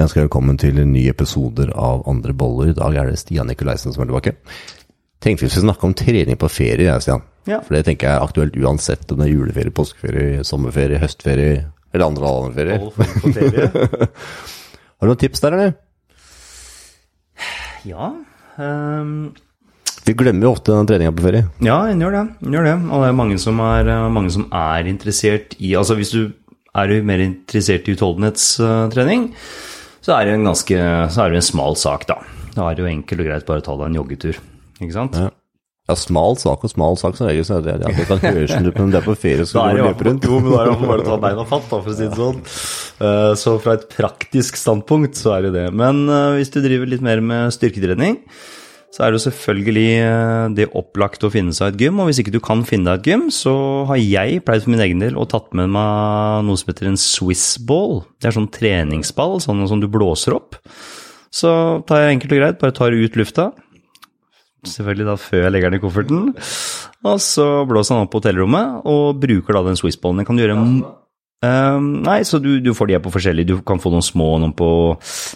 ønsker velkommen til nye episoder av Andre boller. I dag er det Stian Nikolaisen som er tilbake. Tenkte vi skulle snakke om trening på ferie, jeg, Stian. Ja. For det tenker jeg er aktuelt uansett om det er juleferie, påskeferie, sommerferie, høstferie eller andre andre ferier. All form for ferie. Har du noen tips der, eller? Ja. Um... Vi glemmer jo ofte den treninga på ferie. ja, en gjør det. En gjør det. Og det er mange som er, eh, mange som er interessert i Altså hvis du er mer interessert i utholdenhetstrening, så er det en ganske Så er det en smal sak, da. Da er det jo enkelt og greit bare å ta deg en joggetur. Ikke sant? Ja. Ja, smal sak og smal sak, som regel, så det ja, det kan høres ut som det er på ferie, så Da er det rundt. Jo, men da er det bare å ta beina fatt, da, for å si det sånn. Eh, Så fra et praktisk standpunkt så er det det. Men eh, hvis du driver litt mer med styrketrening, så er det jo selvfølgelig eh, det opplagt å finne seg et gym. Og hvis ikke du kan finne deg et gym, så har jeg pleid for min egen del å tatt med meg noe som heter en Swiss ball. Det er sånn treningsball, sånn som du blåser opp. Så tar jeg enkelt og greit, bare tar ut lufta. Selvfølgelig da før jeg legger den i kofferten. Og så blåser han opp på hotellrommet og bruker da den Swissballen. Den kan du gjøre Ehm, Nei, så du, du får de her på forskjellig. Du kan få noen små, noen på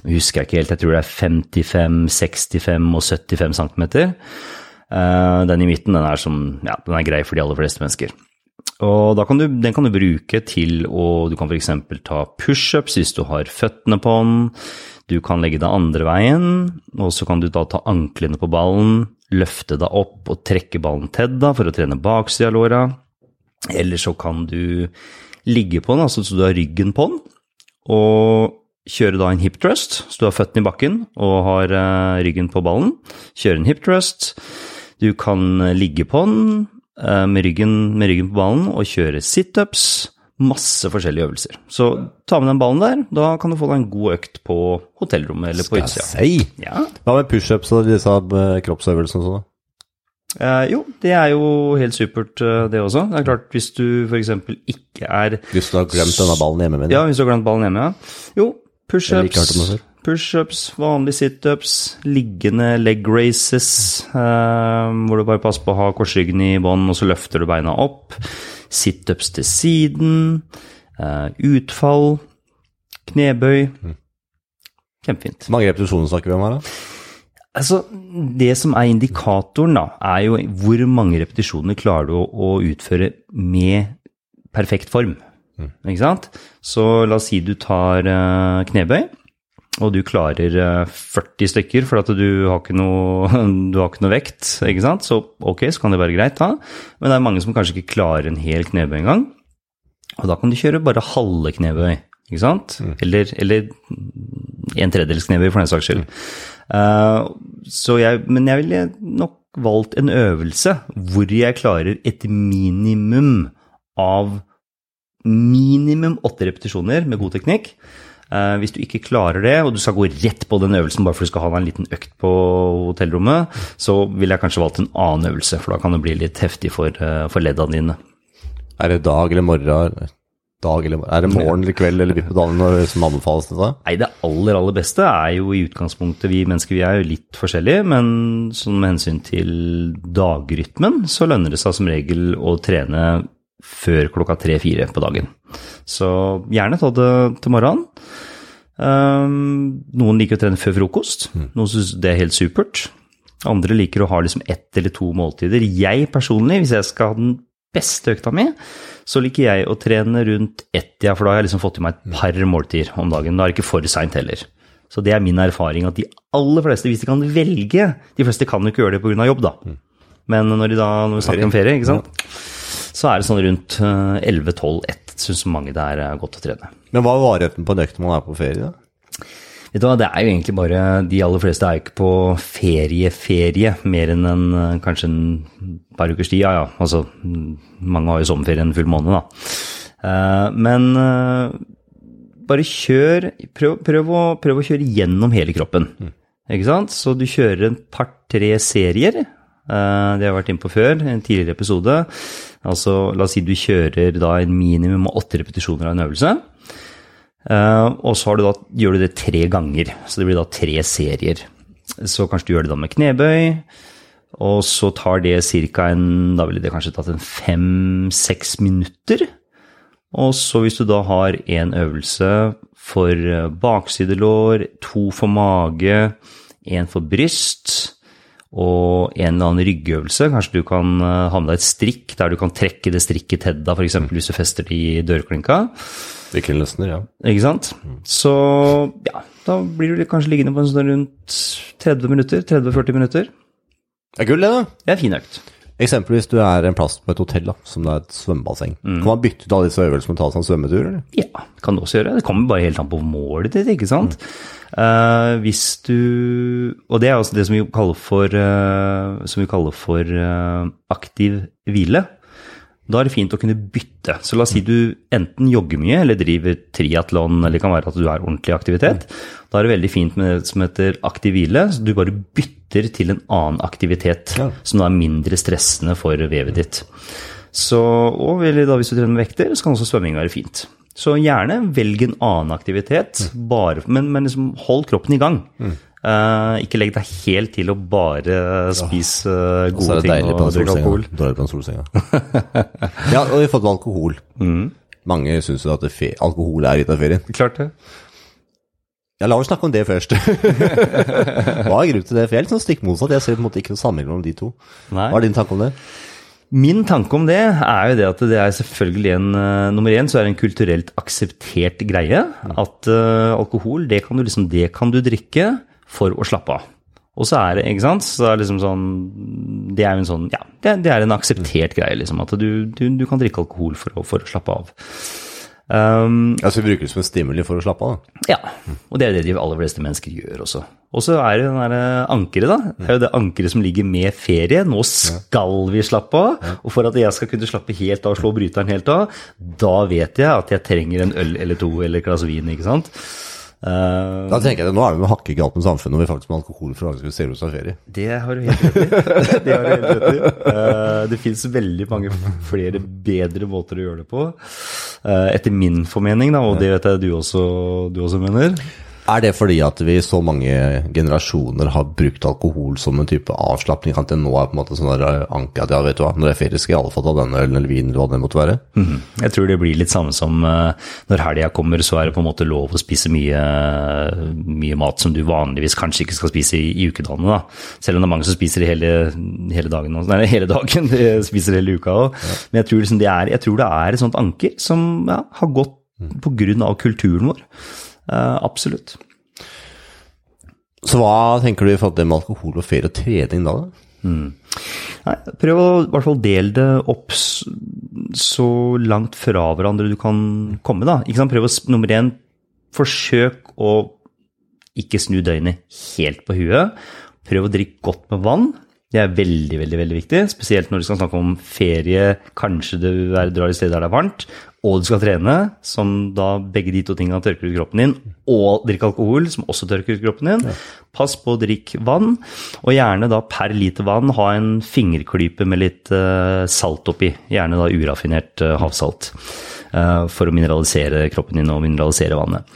husker jeg ikke helt, jeg tror det er 55, 65 og 75 cm. den i midten, den er, som, ja, den er grei for de aller fleste mennesker. Og kan du, den kan du bruke til å Du kan f.eks. ta pushups hvis du har føttene på den. Du kan legge deg andre veien, og så kan du da ta anklene på ballen, løfte deg opp og trekke ballen til deg for å trene baksida av låra. Eller så kan du ligge på den, altså så du har ryggen på den, og kjøre da en hip thrust, så du har føttene i bakken og har eh, ryggen på ballen. Kjøre en hip thrust. Du kan eh, ligge på den eh, med, ryggen, med ryggen på ballen og kjøre situps. Masse forskjellige øvelser. Så ta med den ballen der, da kan du få deg en god økt på hotellrommet eller på utsida. Skal jeg si? Ja. Hva med pushups og disse kroppsøvelsene og sånn? Eh, jo, det er jo helt supert, eh, det også. Det er klart, hvis du f.eks. ikke er Hvis du har glemt denne ballen hjemme, mener jeg. Ja, hvis du har glemt ballen hjemme, ja. Jo, pushups, pushups, vanlige situps, liggende leg races, eh, hvor du bare passer på å ha korsryggen i bånn, og så løfter du beina opp. Situps til siden, eh, utfall, knebøy. Kjempefint. Hvor mange repetisjoner snakker vi om her, da? Altså, det som er indikatoren, da, er jo hvor mange repetisjoner klarer du å, å utføre med perfekt form. Ikke sant? Så la oss si du tar uh, knebøy, og du klarer uh, 40 stykker for at du har ikke noe, du har ikke noe vekt, ikke sant? Så ok, så kan det være greit da. Men det er mange som kanskje ikke klarer en hel knebøy engang. Og da kan du kjøre bare halve knebøy, ikke sant? Eller, eller en tredjedels knebøy for den saks skyld. Eh, så jeg, men jeg ville nok valgt en øvelse hvor jeg klarer et minimum av minimum åtte repetisjoner med god teknikk. Uh, hvis du ikke klarer det, og du skal gå rett på den øvelsen bare for du skal ha deg en liten økt på hotellrommet, så ville jeg kanskje valgt en annen øvelse, for da kan det bli litt heftig for, uh, for leddene dine. Er det dag eller morgen? Dag eller, er det morgen eller kveld eller midt på dagen når- som anbefales dette? Nei, det aller, aller beste er jo i utgangspunktet Vi mennesker vi er jo litt forskjellige, men sånn med hensyn til dagrytmen, så lønner det seg som regel å trene før klokka tre-fire på dagen. Så gjerne ta det til morgenen. Um, noen liker å trene før frokost. Noen syns det er helt supert. Andre liker å ha liksom ett eller to måltider. Jeg personlig, hvis jeg skal ha den beste økta mi, så liker jeg å trene rundt ett, ja, for da har jeg liksom fått i meg et par måltider om dagen. Da er det ikke for seint heller. Så det er min erfaring at de aller fleste, hvis de kan velge De fleste kan jo ikke gjøre det pga. jobb, da. Men når, de da, når vi snakker om ferie, ikke sant, så er det sånn rundt eh, 11-12-1 syns mange det er eh, godt å trene. Men hva er varigheten på en økt man er på ferie? da? Vet du hva, det er jo egentlig bare De aller fleste er jo ikke på ferie-ferie mer enn en, eh, kanskje en par ukers tid. Ja, ja. Altså, mm, mange har jo sommerferie en full måned, da. Eh, men eh, bare kjør prøv, prøv, å, prøv å kjøre gjennom hele kroppen. Ikke sant? Så du kjører en par-tre serier. Det har jeg vært inne på før, en tidligere episode. Altså, la oss si du kjører da en minimum av åtte repetisjoner av en øvelse. Eh, og så du da, gjør du det tre ganger, så det blir da tre serier. Så kanskje du gjør det da med knebøy, og så tar det ca. en Da ville det kanskje tatt en fem-seks minutter. Og så hvis du da har en øvelse for baksidelår, to for mage, én for bryst og en eller annen ryggøvelse. Kanskje du kan ha med deg et strikk der du kan trekke det strikket til deg, f.eks. hvis du fester det i dørklinka. Virkelig løsner, ja. Ikke sant? Så ja, da blir du kanskje liggende på en sånn rundt 30 minutter. 30-40 minutter. Det er gull, det, da. Det er fin økt. Eksempelvis du er en plass på et hotell, da, som det er et svømmebasseng. Kan man bytte ut alle disse øvelsene og ta seg en svømmetur, eller? Ja, kan du også gjøre. Det kommer bare helt an på målet ditt, ikke sant. Eh, hvis du Og det er også det som vi kaller for, uh, som vi kaller for uh, aktiv hvile. Da er det fint å kunne bytte. Så la oss si du enten jogger mye eller driver triatlon, eller det kan være at du er ordentlig i aktivitet. Da er det veldig fint med det som heter aktiv hvile. Så du bare bytter til en annen aktivitet Ja. som da er mindre stressende for vevet ditt. Så, og da hvis du trener med vekter, så kan også svømming være fint. Så gjerne velg en annen aktivitet, bare, men, men liksom hold kroppen i gang. Eh, ikke legg deg helt til å bare spise er gode ting og drikke alkohol. Dårlig på en solsenga. ja, og i forhold til alkohol. Mange syns jo at alkohol er litt av ferien. Klart det. Ja, la oss snakke om det først. Hva er grunnen til det? For jeg er litt sånn stikk motsatt. Jeg ser på en måte ikke noe sammenheng mellom de to. Nei. Hva er din tanke om det? Min tanke om det er jo det at det er selvfølgelig en uh, Nummer én så er det en kulturelt akseptert greie. At uh, alkohol, det kan, du liksom, det kan du drikke for å slappe av. Og så er det, ikke sant, så er det liksom sånn Det er jo en sånn Ja, det, det er en akseptert greie, liksom. At du, du, du kan drikke alkohol for å, for å slappe av. Um, Altså, vi bruker det som en stimuli for å slappe av. da. ja, og det er det de aller fleste mennesker gjør også. Og så er det den derre ankeret, da. Det er jo det ankeret som ligger med ferie. Nå skal vi slappe av. Og for at jeg skal kunne slappe helt av og slå bryteren helt av, da vet jeg at jeg trenger en øl eller to eller et glass vin, ikke sant. Eh, Da tenker jeg det, Nå er vi med hakke galt med samfunnet når vi faktisk med alkohol for ser ut som ferie. det har du helt rett i. det har du helt rett i. Det fins veldig mange flere bedre måter å gjøre det på. Uh, etter min formening, da, og det vet jeg du også, du også mener. Er det fordi at vi så mange generasjoner har brukt alkohol som en type avslapning, at det nå er på en måte sånn der anke at ja, vet du hva, når det er ferie skal jeg i alle fall ta denne ølen eller vinen eller hva det måtte være? Mhm. Jeg tror det blir litt samme som eh, når helga kommer, så er det på en måte lov å spise mye, mye mat som du vanligvis kanskje ikke skal spise i, i ukedagene. da. Selv om det er mange som spiser det hele, hele dagen. Nei, hele dagen, de spiser hele uka òg. Men jeg tror, liksom det er, jeg tror det er et sånt anker som ja, har gått på grunn av kulturen vår. Eh, absolutt. Så hva tenker du i forhold til det med alkohol og ferie og trening da? da? Nei, prøv å i hvert fall dele det opp så langt fra hverandre du kan komme, da. Ikke sant? Prøv å, nummer én, forsøk å ikke snu døgnet helt på huet. Prøv å drikke godt med vann. Det er veldig, veldig veldig viktig. Spesielt når du skal snakke om ferie, kanskje du er, drar i steder der det er varmt, og du skal trene, som da begge de to tingene tørker ut kroppen din, og drikke alkohol, som også tørker ut kroppen din. Pass på å drikke vann, og gjerne da per liter vann ha en fingerklype med litt uh, salt oppi. Gjerne da uraffinert uh, havsalt, Uh, for å mineralisere kroppen din og mineralisere vannet.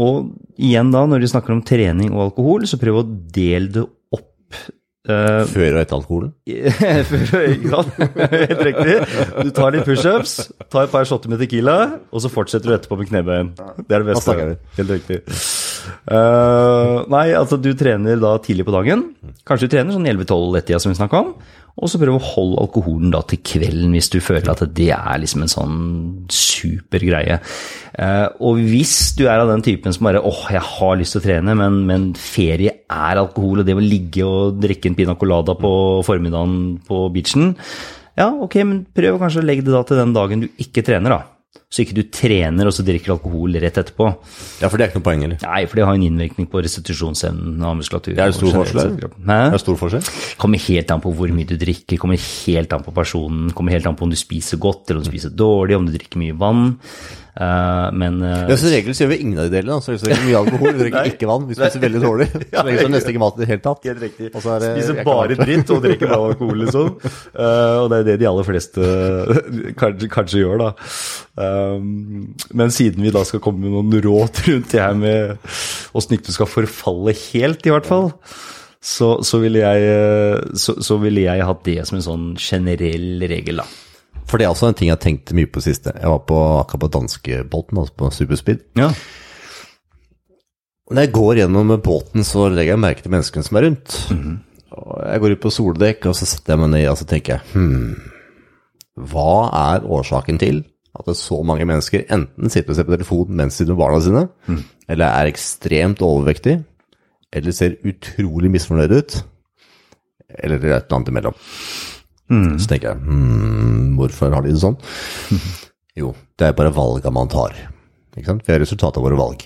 Og igjen da, når vi snakker om trening og alkohol, så prøv å dele det eh, Før og etter alkoholen? ja, helt riktig. Du tar litt pushups, tar et par shotter med Tequila, og så fortsetter du etterpå med knebøyen. Det er det beste. Helt riktig. Uh, nei, altså du trener da tidlig på dagen. Kanskje du trener sånn 11-12-1-tida som vi snakka om. Og så prøv å holde alkoholen da til kvelden hvis du føler at det er liksom en sånn super greie. Eh, og hvis du er av den typen som bare åh, jeg har lyst til å trene, men, men ferie er alkohol, og det å ligge og drikke en pina colada på formiddagen på beachen Ja, ok, men prøv kanskje å legge det da til den dagen du ikke trener, da. Så ikke du trener og så drikker alkohol rett etterpå. Ja, for det er ikke noe poeng, eller? Nei, for det har en innvirkning på restitusjonsevnen av muskulatur. Det er stor forskjell, kroppen. Hæ? Det er stor forskjell. Kommer helt an på hvor mye du drikker, kommer helt an på personen, kommer helt an på om du spiser godt eller om du spiser dårlig, om du drikker mye vann. Eh, men uh, Ja, Som regel så gjør vi ingen av de delene. Så hvis vi drikker mye alkohol, vi drikker ikke vann, vi spiser veldig dårlig. Så lenge så nesten ikke mat i det hele tatt. Helt riktig. Og så er det- Spiser bare dritt og drikker bare alkohol, liksom. Uh, og det er det de aller fleste kanskje, kanskje gjør, da. Um, men siden vi da skal komme med noen råd rundt det her med åssen ikke du skal forfalle helt, i hvert fall, så, så ville jeg, så, så ville jeg hatt det som en sånn generell regel, da. For det er også en ting jeg tenkte mye på siste. Jeg var på, akkurat på danskebåten, altså på Superspeed. Ja. Når jeg går gjennom båten, så legger jeg merke til menneskene som er rundt. Og jeg går ut på soldekk, og så setter jeg meg ned og så tenker jeg, hmm, hva er årsaken til at det er så mange mennesker enten sitter og ser på telefonen mens de med barna sine, eller er ekstremt overvektige, eller ser utrolig misfornøyd ut, eller er et eller annet imellom. Så tenker jeg, hmm, hvorfor har de det sånn? Jo, det er bare valgene man tar. Ikke sant? Vi er resultatet av våre valg.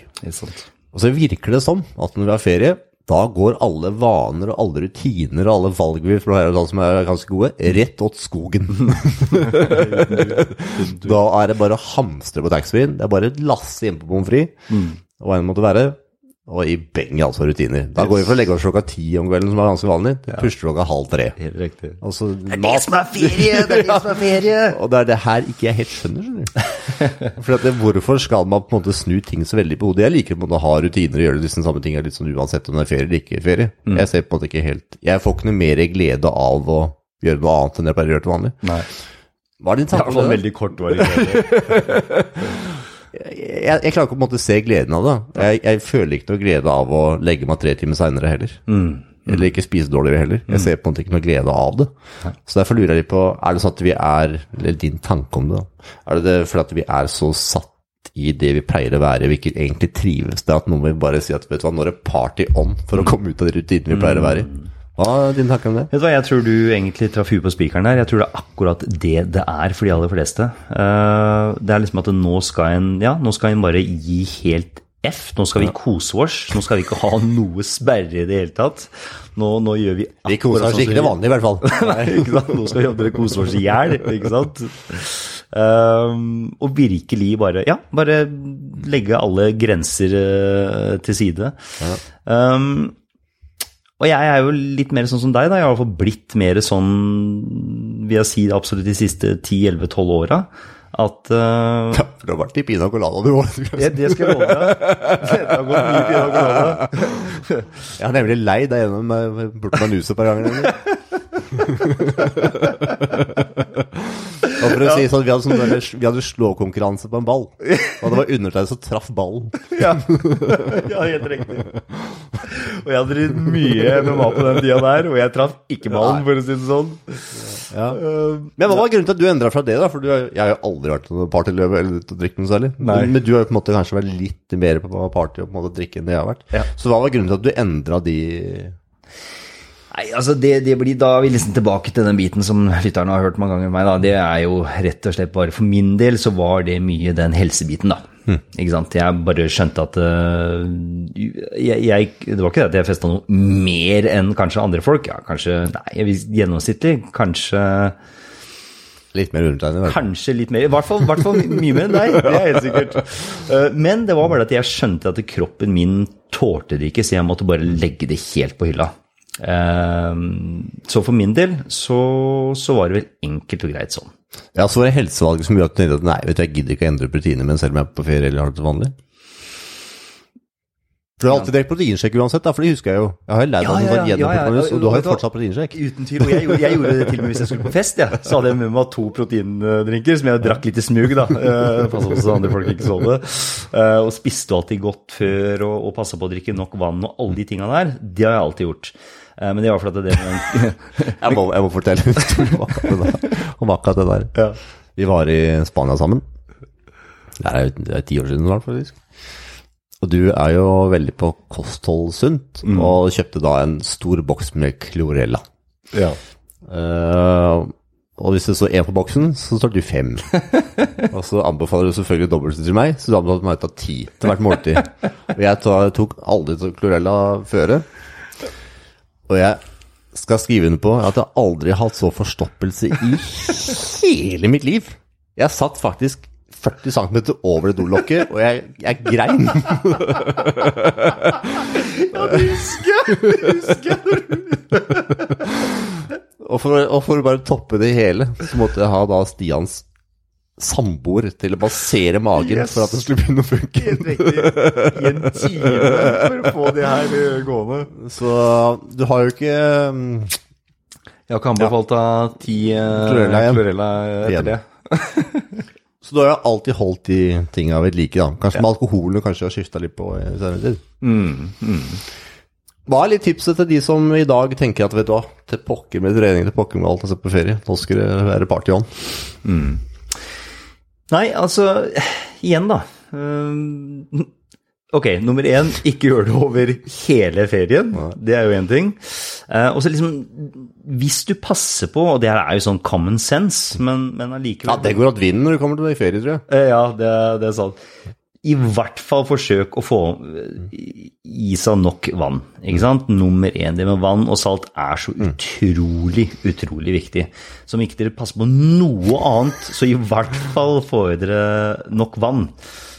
Og så virker det som at når vi har ferie, da går alle vaner og alle rutiner og alle valg vi her og sånn som er ganske gode, rett åt skogen. da er det bare å hamstre på taxfree-en. Det er bare et lasse innpå pommes frites, og en måte være. Og i beng altså rutiner. Da går vi for å legge oss klokka ti om kvelden, som er ganske vanlig, Ja. pusher klokka halv tre. Helt riktig. Og så Det som er ferie! Det er det som er ferie! og det er det her ikke jeg helt skjønner, skjønner du. For at det, hvorfor skal man på en måte snu ting så veldig på hodet? Jeg liker på en måte å ha rutiner og gjøre disse samme tingene litt sånn uansett om det er ferie eller ikke ferie. Jeg ser på en måte ikke helt Jeg får ikke noe mer glede av å gjøre noe annet enn det jeg pleier å gjøre til vanlig. Nei. Hva er din tanke om fall det? veldig kortvarig. Jeg, jeg klarer ikke på en måte å se gleden av det. Jeg, jeg føler ikke noe glede av å legge meg tre timer seinere heller. Eller ikke spise dårligere heller. Jeg ser på en måte ikke noe glede av det. Så derfor lurer jeg litt på, er det sånn at vi er Eller din tanke om det, da. Er det det fordi at vi er så satt i det vi pleier å være, vi ikke egentlig trives? Det er at noen vil bare si at vet du hva, nå er det party on for å komme ut av de rutinene vi pleier å være i. Hva er din tanke om det? Vet du hva, Jeg tror du egentlig traff huet på spikeren der. Jeg tror det er akkurat det det er for de aller fleste. Eh, det er liksom at nå skal en ja, nå skal en bare gi helt F. Nå skal vi kose oss. Nå skal vi ikke ha noe sperre i det hele tatt. Nå, nå gjør vi akkurat Vi koser oss sånn ikke det vanlige, i hvert fall. Nei, ikke sant? Nå skal vi andre kose oss i hjel, ikke sant? Um, og virkelig bare, ja, bare legge alle grenser eh, til side. Um, og jeg er jo litt mer sånn som deg, da. Jeg har iallfall blitt mer sånn, vil jeg si absolutt de siste 10-11-12 åra, at uh, Ja, for det har vært i pina colada du òg. det, det skal jeg love deg. Det har gått mye pina colada. Jeg har nemlig leid deg gjennom eh, bort med nuset et par ganger. Og for å si sånn, vi hadde, sånn der- vi hadde slåkonkurranse på en ball, og det var undertegnede som traff ballen. Ja. ja, helt riktig. Og jeg hadde drevet mye MMA på den tida der, og jeg traff ikke ballen, for å si det sånn. Ja. Uh, Men hva var grunnen til at du endra fra det, da? For du, har- jeg har jo aldri vært noen partyløve eller drukket noe særlig. Nei. Men, men du har jo på en måte kanskje vært litt mer på party og på en måte drikke enn det jeg har vært. Ja. Så hva var grunnen til at du endra de Nei, altså det, det blir, Da vi liksom tilbake til den biten som lytterne har hørt mange ganger med meg. da. Det er jo rett og slett bare For min del så var det mye den helsebiten, da. Ikke sant? Jeg bare skjønte at uh, jeg, jeg, Det var ikke det at jeg festa noe mer enn kanskje andre folk. Ja, kanskje Nei, gjennomsnittlig. Kanskje litt mer undertegnet? Kanskje litt mer. I hvert fall, hvert fall mye mer enn deg. Det er helt sikkert. Eh, Men det var bare at jeg skjønte at kroppen min tålte det ikke, så jeg måtte bare legge det helt på hylla. Eh, Så for min del så, så var det vel enkelt og greit sånn. Ja, så var det helsevalget som gjorde at du tenkte at nei, vet du, jeg gidder ikke å endre proteinet Men selv om jeg er på ferie eller har det til vanlig? For du har alltid drukket proteinsjekk uansett, da, for det husker jeg jo. Jeg har lært Ja, ja, ja, ja, ja. Og du har jo fortsatt proteinsjekk. Uten tvil. Og jeg, gjorde- jeg gjorde det til og med hvis jeg skulle på fest. Ja. Så hadde jeg med meg to proteindrinker som jeg drakk litt i smug. da. Eh, Passa på så andre folk ikke så det. Eh, Og spiste alltid godt før og, og passa på å drikke nok vann og alle de tinga der. Det har jeg alltid gjort. Eh, Men det var fordi det Jeg må, jeg må fortelle en historie om akkurat det der. Ja. Vi var i Spania sammen. Det er det er ti år siden snart, faktisk. Og du er jo veldig på kosthold sunt, og kjøpte da en stor boks med Chlorella. ja. Uh, og hvis det står én på boksen, så står du fem. og så anbefaler du selvfølgelig dobbelt til meg, så du anbefaler meg å ta ti til hvert måltid. Og jeg tok aldri Chlorella føre. Og jeg skal skrive under på at jeg aldri har hatt så forstoppelse i hele mitt liv. Jeg satt faktisk 40 cm over det dolokket, og jeg, jeg grein. Ja, det husker jeg! Husker. Og for, og for å bare toppe det hele, så måtte jeg ha da Stians samboer til å basere magen Yes. for at det skulle begynne å funke. Helt riktig. I en time for å få det her gående. Så du har jo ikke mm, Jeg har ikke anbefalt av ti klorella igjen. chlorella etter Igjen. det. Så du har jo alltid holdt de tinga ved like, da. Kanskje med alkoholen kanskje har skifta litt på i senere tid. Mm, Hva er litt tipset til de som i dag tenker at vet du hva, til pokker med trening, til pokker med alt og se på ferie, nå skal det være party on? Nei, altså Igjen, da. Um, Ok, nummer én, ikke gjør det over hele ferien. Det er jo én ting. Eh, og så liksom Hvis du passer på, og det her er jo sånn common sense, men, men allikevel Ja, det går at vinden når du kommer til i ferie, tror jeg. Eh, Ja, det, det er sant. I hvert fall forsøk å få i seg nok vann. Ikke sant? Nummer én, det med vann og salt er så utrolig, utrolig viktig. Så om ikke dere passer på noe annet, så i hvert fall får dere nok vann.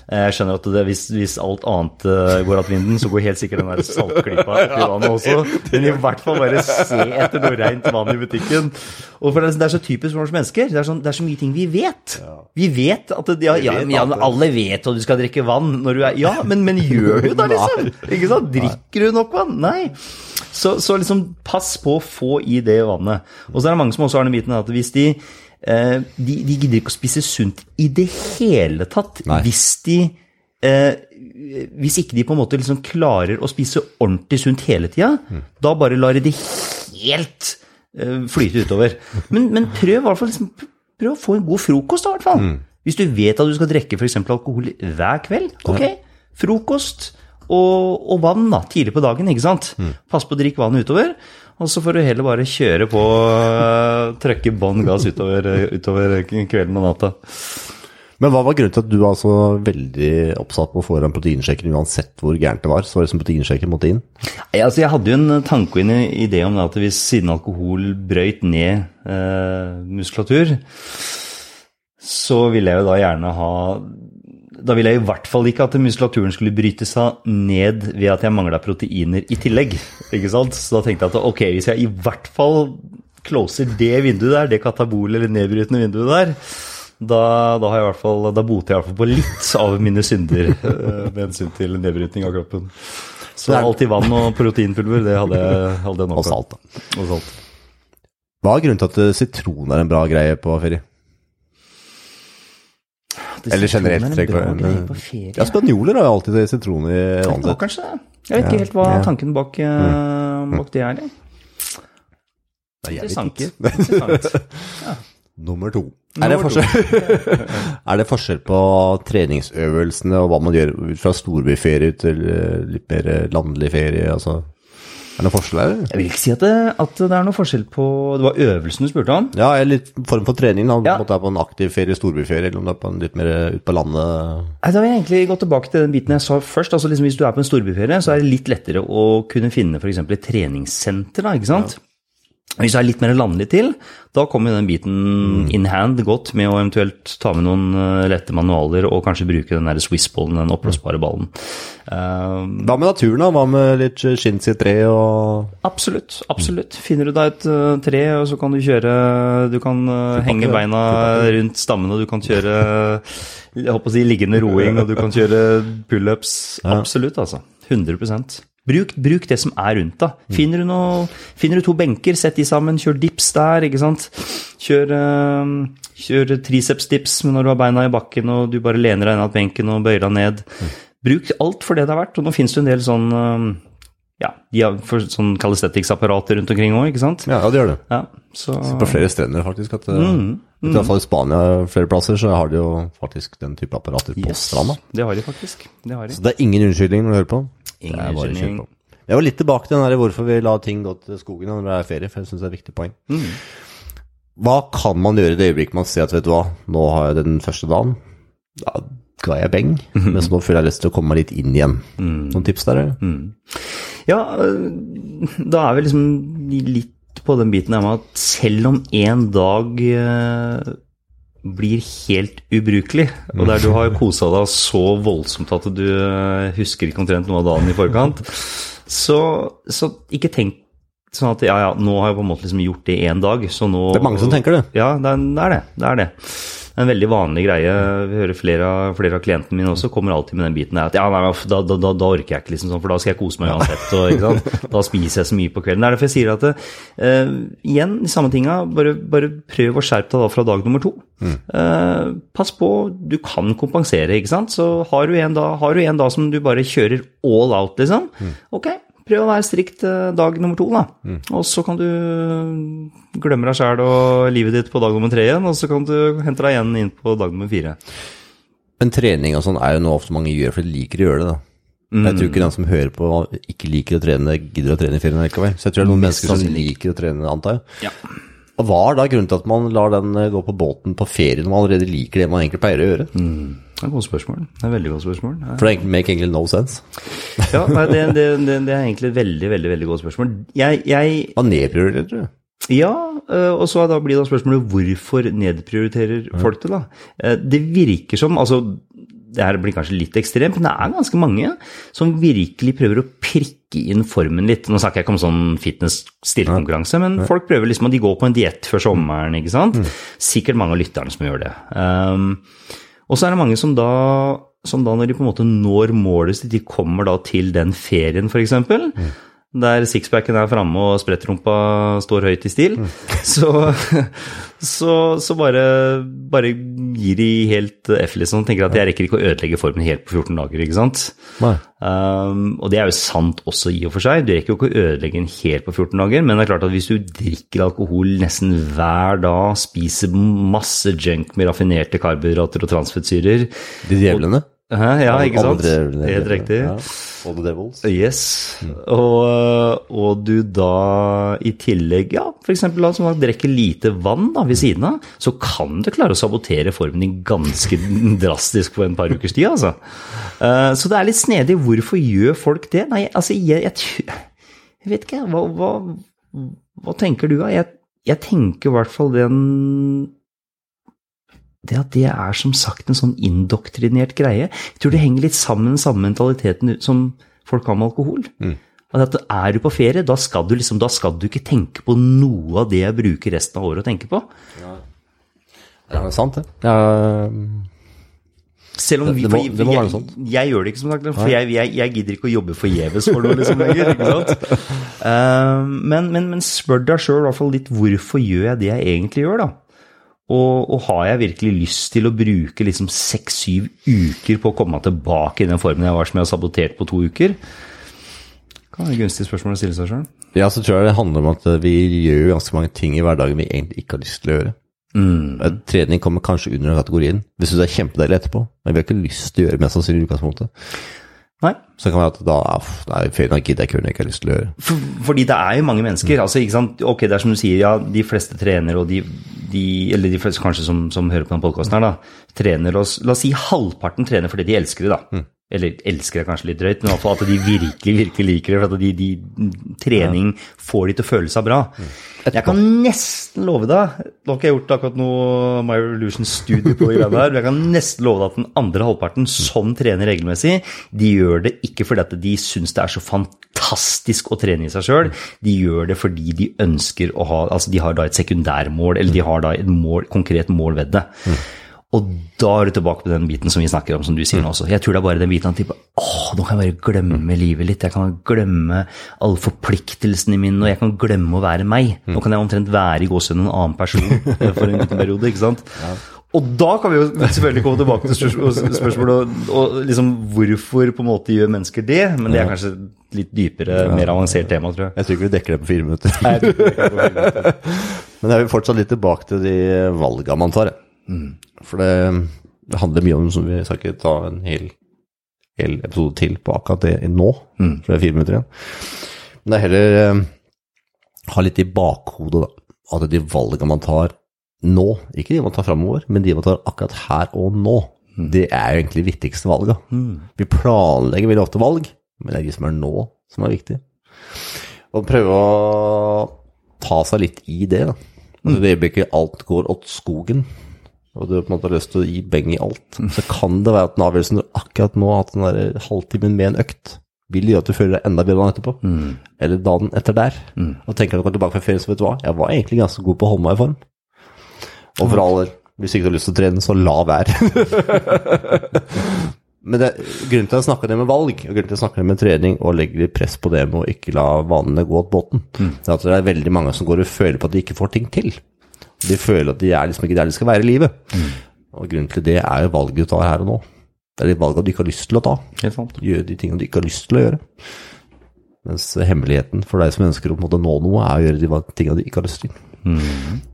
Eh, Jeg skjønner at det, hvis, hvis alt annet eh, går att vinden, så går helt sikkert den der saltklypa i vannet også. Men i hvert fall bare se etter noe rent vann i butikken. Og for det, er- det så typisk for oss mennesker. Det er, sånn, det er så mye ting vi vet. Vi vet at det, ja, ja, ja, men alle vet at du skal drikke vann når du er Ja, men, men gjør du det, liksom? Ikke sant? Drikker du nok vann? Nei. Så, så liksom pass på å få i det vannet. Og så er det mange som også har den biten at hvis de eh, de, de gidder ikke å spise sunt i det hele tatt Nei. hvis de eh, Hvis ikke de på en måte liksom klarer å spise ordentlig sunt hele tida, da bare lar de det helt eh, flyte utover. Men, men prøv hvert fall liksom, prøv å få en god frokost, da, i hvert fall. Hvis du vet at du skal drikke f.eks. alkohol hver kveld, ok, frokost og, og vann da, tidlig på dagen, ikke sant? Pass på å drikke vann utover, og så får du heller bare kjøre på, uh, trøkke bånn gass utover, utover kvelden og natta. Men hva var grunnen til at du var så veldig oppsatt på å få en proteinsjekken uansett hvor gærent det var? Så var det som proteinsjekken måtte inn? Ja, altså jeg hadde jo en tanke og en idé om det at hvis siden alkohol brøyt ned eh, muskulatur, så ville jeg jo da gjerne ha Da ville jeg i hvert fall ikke at muskulaturen skulle bryte seg ned ved at jeg mangla proteiner i tillegg. ikke sant? Så da tenkte jeg at ok, hvis jeg i hvert fall closer det vinduet der, det katabole eller nedbrytende vinduet der, da, da, har jeg i hvert fall, da boter jeg i hvert fall på litt av mine synder eh, med hensyn til nedbrytning av kroppen. Så alltid vann og proteinpulver, det hadde jeg, hadde jeg nok Og salt, da. Og salt. Hva er grunnen til at eh, sitron er en bra greie på ferie? Det Eller generelt, sitronen er en tenker bra jeg, greie men- på ferie. Ja, spanjoler har jo alltid sitron i Det var kanskje det. Jeg vet ikke helt hva Mm. tanken bak, mm. bak det er. det. Nei, Interessant. Nummer to. Er det, forskjell, er det forskjell på treningsøvelsene og hva man gjør fra storbyferie til eh, litt mer eh, landlig ferie? Altså, er det noen forskjell her? Jeg vil ikke si at det, at det er noe forskjell på Det var øvelsen du spurte om? Ja, eller form for trening. Om Ja. Det er på en aktiv ferie, storbyferie, eller om det er på en litt mer ut på landet. Nei, Da vil jeg egentlig gå tilbake til den biten jeg sa først. altså liksom Hvis du er på en storbyferie, så er det litt lettere å kunne finne f.eks. et treningssenter. da, ikke sant? Hvis du er litt mer landlig til, da kommer den biten Mm. in hand godt med å eventuelt ta med noen eh, lette manualer og kanskje bruke den der Swiss-ballen, den oppblåsbare ballen. Eh, Hva med naturen, da? Hva med litt chins i tre og Absolutt. absolutt. Finner du deg et uh, tre, og så kan du kjøre Du kan uh, henge beina rundt stammen, og du kan kjøre jeg håper å si liggende roing, og du kan kjøre pullups. Absolutt, altså. 100% Bruk, bruk det som er rundt deg. Finner finner du to benker, sett de sammen, kjør dips der, ikke sant. Kjør, kjør triceps-dips når du har beina i bakken og du bare lener deg inn av benken og bøyer deg ned. Bruk alt for det det er verdt. Og nå finnes det en del sånn eh, ja, de har sånn calisthetics-apparater rundt omkring òg, ikke sant? Ja, ja, det gjør det. Ja, så På flere strender, faktisk. At, mm, Mm, I hvert fall i Spania flere plasser så har de jo faktisk den type apparater på yes, stranda. Det har de faktisk. Det har de. Så det er ingen unnskyldning når du hører på. Ingen unnskyldning. Jeg var litt tilbake til den der hvorfor vi la ting gå til skogen når det er ferie, for jeg syns det er et viktig poeng. Mm. Hva kan man gjøre i det øyeblikket man ser at vet du hva, nå har jeg den første dagen, da ga jeg beng, Mhm. mens nå føler jeg lyst til å komme meg litt inn igjen. Noen tips der? eller? Ja, øh, da er vi liksom litt på den biten der med at selv om en dag øh, blir helt ubrukelig, og der du har kosa deg så voldsomt at du øh, husker ikke omtrent noe av dagen i forkant, så, så ikke tenk sånn at ja, ja, nå har jeg på en måte liksom gjort det én dag, så nå Det er mange som tenker det. Ja, det. Er det, det, er det. En veldig vanlig greie. Vi hører flere flere av klientene mine også kommer alltid med den biten der at ja, nei, da, da, da, orker jeg ikke, liksom sånn, for da skal jeg kose meg uansett. Og? Da spiser jeg så mye på kvelden. Det er derfor jeg sier at eh, igjen, de samme tinga, bare, bare prøv å skjerpe deg da fra dag nummer to. Uh, pass på, du kan kompensere, ikke sant. Så har du en da, har du en da som du bare kjører all out, liksom. Ok, prøv å være strikt eh, dag nummer to, da. Og så kan du glemme deg sjæl og livet ditt på dag nummer tre igjen, og så kan du hente deg igjen inn på dag nummer fire. Men trening og sånn er jo noe ofte mange gjør, for de liker å gjøre det, da. Jeg tror ikke den som hører på ikke liker å trene, gidder å trene i ferien likevel. Så jeg tror det er noen mennesker som liker å trene, antar jeg. Ja. Og hva er da grunnen til at man lar den eh, gå på båten på ferie når man allerede liker det man egentlig pleier å gjøre? Det er et godt spørsmål. Det er et veldig godt spørsmål. Ja. For det make egentlig no sense. Ja, nei, det, det, det, det er egentlig et veldig, veldig veldig godt spørsmål. Jeg, jeg Man nedprioriterer, du? Ja, øh, og så da blir da spørsmålet hvorfor nedprioriterer folk det, da? Eh, Det virker som Altså, det her blir kanskje litt ekstremt, men det er ganske mange som virkelig prøver å prikke inn formen litt. Nå snakker jeg ikke om sånn fitness-stillekonkurranse, men folk prøver liksom, at de går på en diett før sommeren, ikke sant? Sikkert mange av lytterne som gjør det. Um, og så er det mange som da, som da når de på en måte når målet sitt, de kommer da til den ferien f.eks., eksempel, der sixpacken er framme og sprettrumpa står høyt i stil, så, så, så bare, bare gir de helt F, liksom. Tenker at jeg rekker ikke å ødelegge formen helt på 14 dager, ikke sant. Um, og det er jo sant også i og for seg. Du rekker jo ikke å ødelegge den helt på 14 dager, men det er klart at hvis du drikker alkohol nesten hver dag, spiser masse junk med raffinerte karbohydrater og transfettsyrer De djevlene. Hæ, Ja, ikke sant? Helt riktig. Ja. All the devils. Yes. Og, og du da i tillegg, ja, f.eks. som sagt, drikker lite vann da, ved siden av, så kan du klare å sabotere formen din ganske drastisk på en par ukers tid, altså. Uh, Så det er litt snedig. Hvorfor gjør folk det? Nei, altså, jeg, jeg, jeg vet ikke, hva, hva, hva tenker du da? Jeg, jeg tenker i hvert fall den det at det er som sagt en sånn indoktrinert greie. Jeg tror det henger litt sammen med samme mentaliteten som folk har med alkohol. At er du på ferie, da skal du liksom, da skal du ikke tenke på noe av det jeg bruker resten av året å tenke på. Ja, det er sant, det. Ja, Selv om vi, det må- det må være noe sånt. Jeg, gjør det ikke som sagt, for jeg, jeg, jeg gidder ikke å jobbe forgjeves for noe liksom lenger. ikke sant? Uh, men, men, men spør deg sjøl litt hvorfor gjør jeg det jeg egentlig gjør, da? Og, og har jeg virkelig lyst til å bruke liksom seks-syv uker på å komme meg tilbake i den formen jeg var som jeg har sabotert på to uker? Kan være et gunstig spørsmål å stille seg sjøl. Ja, så tror jeg det handler om at vi gjør ganske mange ting i hverdagen vi egentlig ikke har lyst til å gjøre. Mm. Trening kommer kanskje under den kategorien, hvis du er kjempedeilig etterpå. Men vi har ikke lyst til å gjøre det mest sannsynlig i utgangspunktet. Nei. Så det kan være at da ah, nei, ferien har gidder jeg ikke jeg ikke har lyst til å gjøre. For, fordi det er jo mange mennesker. altså ikke sant, ok, Det er som du sier, ja, de fleste trener, og de, de eller de fleste kanskje som, som hører på denne podkasten her, trener oss, la oss si halvparten trener fordi de elsker det, da. Eller elsker det kanskje litt drøyt, men i hvert fall at de virkelig virkelig liker det. For at de, de, trening får de til å føle seg bra. Jeg kan nesten love deg Nå har ikke jeg gjort akkurat noe My Revolution-studie på det her, men jeg kan nesten love deg at den andre halvparten som trener regelmessig, de gjør det ikke fordi at de syns det er så fantastisk å trene i seg sjøl, de gjør det fordi de ønsker å ha Altså de har da et sekundærmål, eller de har da et mål, konkret mål ved det. Og da er du tilbake på den biten som vi snakker om, som du sier nå også. Jeg tror det er bare den biten at åh, nå kan jeg bare glemme livet litt. Jeg kan glemme alle forpliktelsene mine, og jeg kan glemme å være meg. Nå kan jeg omtrent være i gåsehud en annen person for en liten periode, ikke sant? Og da kan vi jo selvfølgelig komme tilbake til spørsmålet og, liksom hvorfor på en måte gjør mennesker det, men det er kanskje et litt dypere, mer avansert tema, tror jeg. Jeg tror ikke vi dekker det på fire minutter. Nei, jeg på fire minutter. er Men jeg vil fortsatt litt tilbake til de valga man tar. jeg. For det, det handler mye om, som vi skal ikke ta en hel, hel episode til på akkurat det nå, for det er fire minutter igjen. Men det er heller eh, ha litt i bakhodet da, at de valgene man tar nå, ikke de man tar framover, men de man tar akkurat her og nå, det er jo egentlig de viktigste valgene. Vi planlegger veldig ofte valg, men det er de som er nå, som er viktige. Og prøve å ta seg litt i det. da. Mm. Det øyeblikket alt går åt skogen, og du på en måte har lyst til å gi beng i alt, så kan det være at den avgjørelsen du akkurat nå har hatt den der halvtimen med en økt, vil gjøre at du føler deg enda bedre dagen etterpå. Eller dagen etter der. Og tenker at du går tilbake fra ferien, så vet du hva, jeg var egentlig ganske god på å holde meg i form. Og for all del, Hvis ikke du har lyst til å trene, så la være. Men det, grunnen til at jeg snakker det med valg, og grunnen til at jeg snakker det med trening, og legger litt press på det med å ikke la vanene gå til båten, det er at det er veldig mange som går og føler på at de ikke får ting til. De føler at de er liksom ikke der de skal være i livet. Og grunnen til det er jo valget du tar her og nå. Det er de valgene du ikke har lyst til å ta. Gjøre de tingene du ikke har lyst til å gjøre. Mens hemmeligheten for deg som ønsker å måte nå noe, er å gjøre de tingene du ikke har lyst til.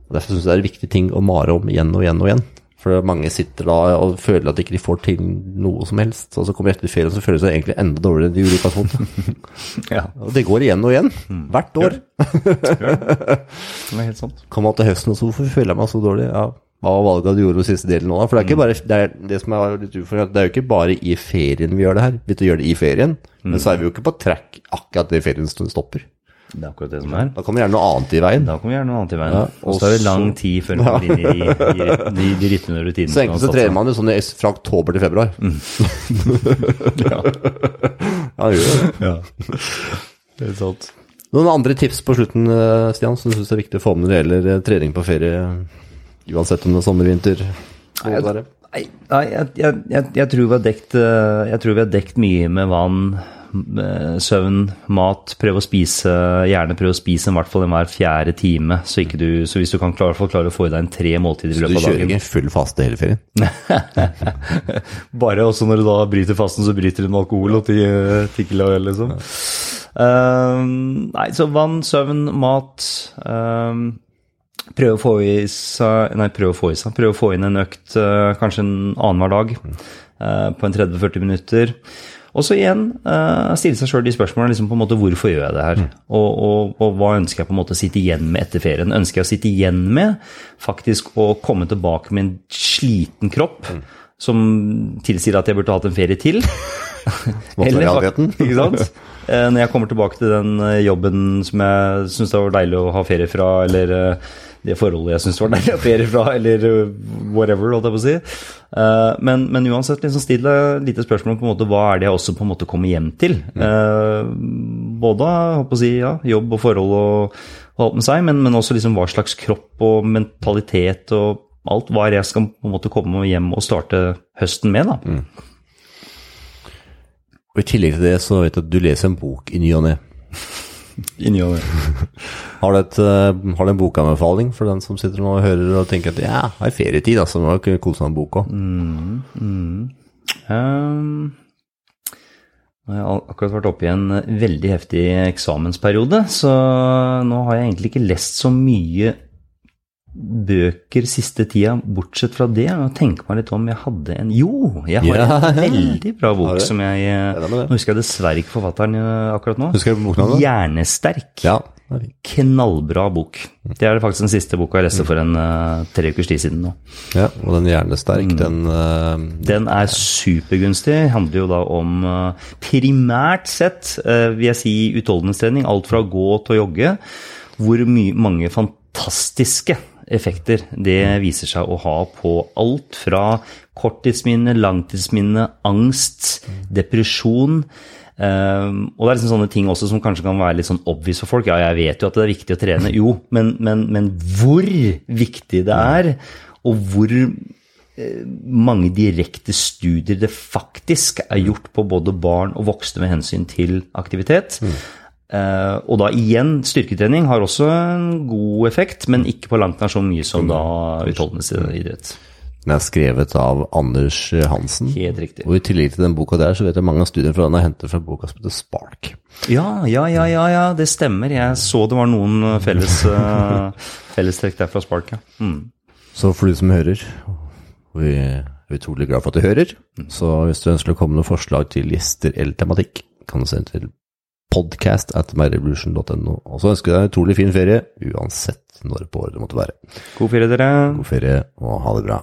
Og Derfor syns jeg det er en viktig ting å mare om igjen og igjen og igjen. For mange sitter da og føler at de ikke får til noe som helst. Og så kommer de etter ferien så føler de seg egentlig enda dårligere enn de gjorde i utgangspunktet. Ja, Og det går igjen og igjen. Hvert år. det er helt sant. Kommer man til høsten og så hvorfor føler jeg meg så dårlig? Ja, hva var valget du gjorde på siste delen nå da? For det er ikke bare, det, er det er det er jo ikke bare i ferien vi gjør det her. Vi gjør det i ferien, men så er vi jo ikke på track akkurat det ferien stopper. Det er akkurat det som er. Da kommer gjerne noe annet i veien. Da kommer gjerne noe annet i veien. Ja, og så er det lang tid før man kommer inn i de, de, de, rytmene og rutinene. Så egentlig så trener man jo sånn fra oktober til februar. Ja, Ja, det gjør det. ja. Det er sant. Noen andre tips på slutten, eh, Stian, som du syns er viktig å få med når det gjelder eh, trening på ferie? Uansett om det er sommer, vinter? det? Nei, nei jeg, jeg, jeg, jeg, tror vi har dekt, eh, jeg tror vi har dekt mye med vann, søvn, mat. prøv å spise, gjerne prøv å spise i hvert fall enhver fjerde time. Så, du, så hvis du kan klare, klare å få i deg en tre måltider i Du løpet av kjører ikke full faste hele ferien? Bare også når du da bryter fasten, så bryter du med alkohol og tikkel og øl, liksom. Ehm, nei, så vann, søvn, mat ehm, Prøv å få i seg Nei, prøv å få i seg. Prøv å få inn en økt uh, kanskje en annenhver dag uh, på en 30-40 minutter. Og så igjen eh, stille seg sjøl de spørsmålene liksom på en måte hvorfor gjør jeg det her? Og, og, og hva ønsker jeg på en måte å sitte igjen med etter ferien? Ønsker jeg å sitte igjen med faktisk å komme tilbake med en sliten kropp som tilsier at jeg burde hatt en ferie til? Eller. Ikke sant? Eh, Når jeg kommer tilbake til den eh, jobben som jeg syns det var deilig å ha ferie fra, eller det forholdet jeg syns var deilig å ha fra, eller eh, whatever, holdt jeg på å si. Eh, Men, men uansett, liksom still et lite spørsmål om på en måte hva er det jeg også på en måte kommer hjem til. Eh, Både håper å si, ja, jobb og forhold og, og alt med seg, men, men også liksom hva slags kropp og mentalitet og alt hva er det jeg skal på en måte komme hjem og starte høsten med. da. Og I tillegg til det så vet jeg at du leser en bok i ny og ne. Inni og Har du, et, eh, har du en bokanbefaling for den som sitter nå og hører og tenker at ja, har er ferietid, altså, må jo kunne kose seg med en bok òg. Um, nå har jeg al- akkurat vært oppe i en veldig heftig eksamensperiode, så nå har jeg egentlig ikke lest så mye bøker siste tida, bortsett fra det. Må tenke meg litt om jeg hadde en Jo, jeg har Ja. en veldig bra bok som jeg eh. Nå husker jeg dessverre ikke forfatteren eh, akkurat nå. Husker du boknavnet? Hjernesterk. Ja. Knallbra bok. Det er faktisk den siste boka jeg leste for en uh, tre ukers tid siden nå. ja. Og den hjernesterk, den uh, Den er supergunstig. Handler jo da om uh, primært sett, vil jeg si, utholdenhetstrening. Alt fra å gå til å jogge. Hvor mye, mange fantastiske effekter det viser seg å ha på alt fra korttidsminne, langtidsminne, angst, depresjon. Um, og det er liksom sånne ting også som kanskje kan være litt sånn obvious for folk. Ja, jeg vet jo at det er viktig å trene. Jo, men, men, men hvor viktig det er, og hvor eh, mange direkte studier det faktisk er gjort på både barn og voksne med hensyn til aktivitet. Eh, og da igjen, styrketrening har også en god effekt, men ikke på langt nær så mye som da utholdenhetsidrett. den er skrevet av Anders Hansen. Helt riktig. Og i tillegg til den boka der, så vet jeg mange av studiene fra den er hentet fra boka som heter Spark. Ja, ja, ja, ja, ja, det stemmer. Jeg så det var noen eh, felles, uh, fellestrekk der fra Spark, ja. Mm. Så for du som hører, og vi er utrolig glad for at du hører, så hvis du ønsker å komme med noen forslag til gjester eller tematikk, kan du sende til podcast at myrevolution.no. Og så ønsker jeg deg en utrolig fin ferie, uansett når på året det måtte være. God ferie, dere. God ferie, og ha det bra.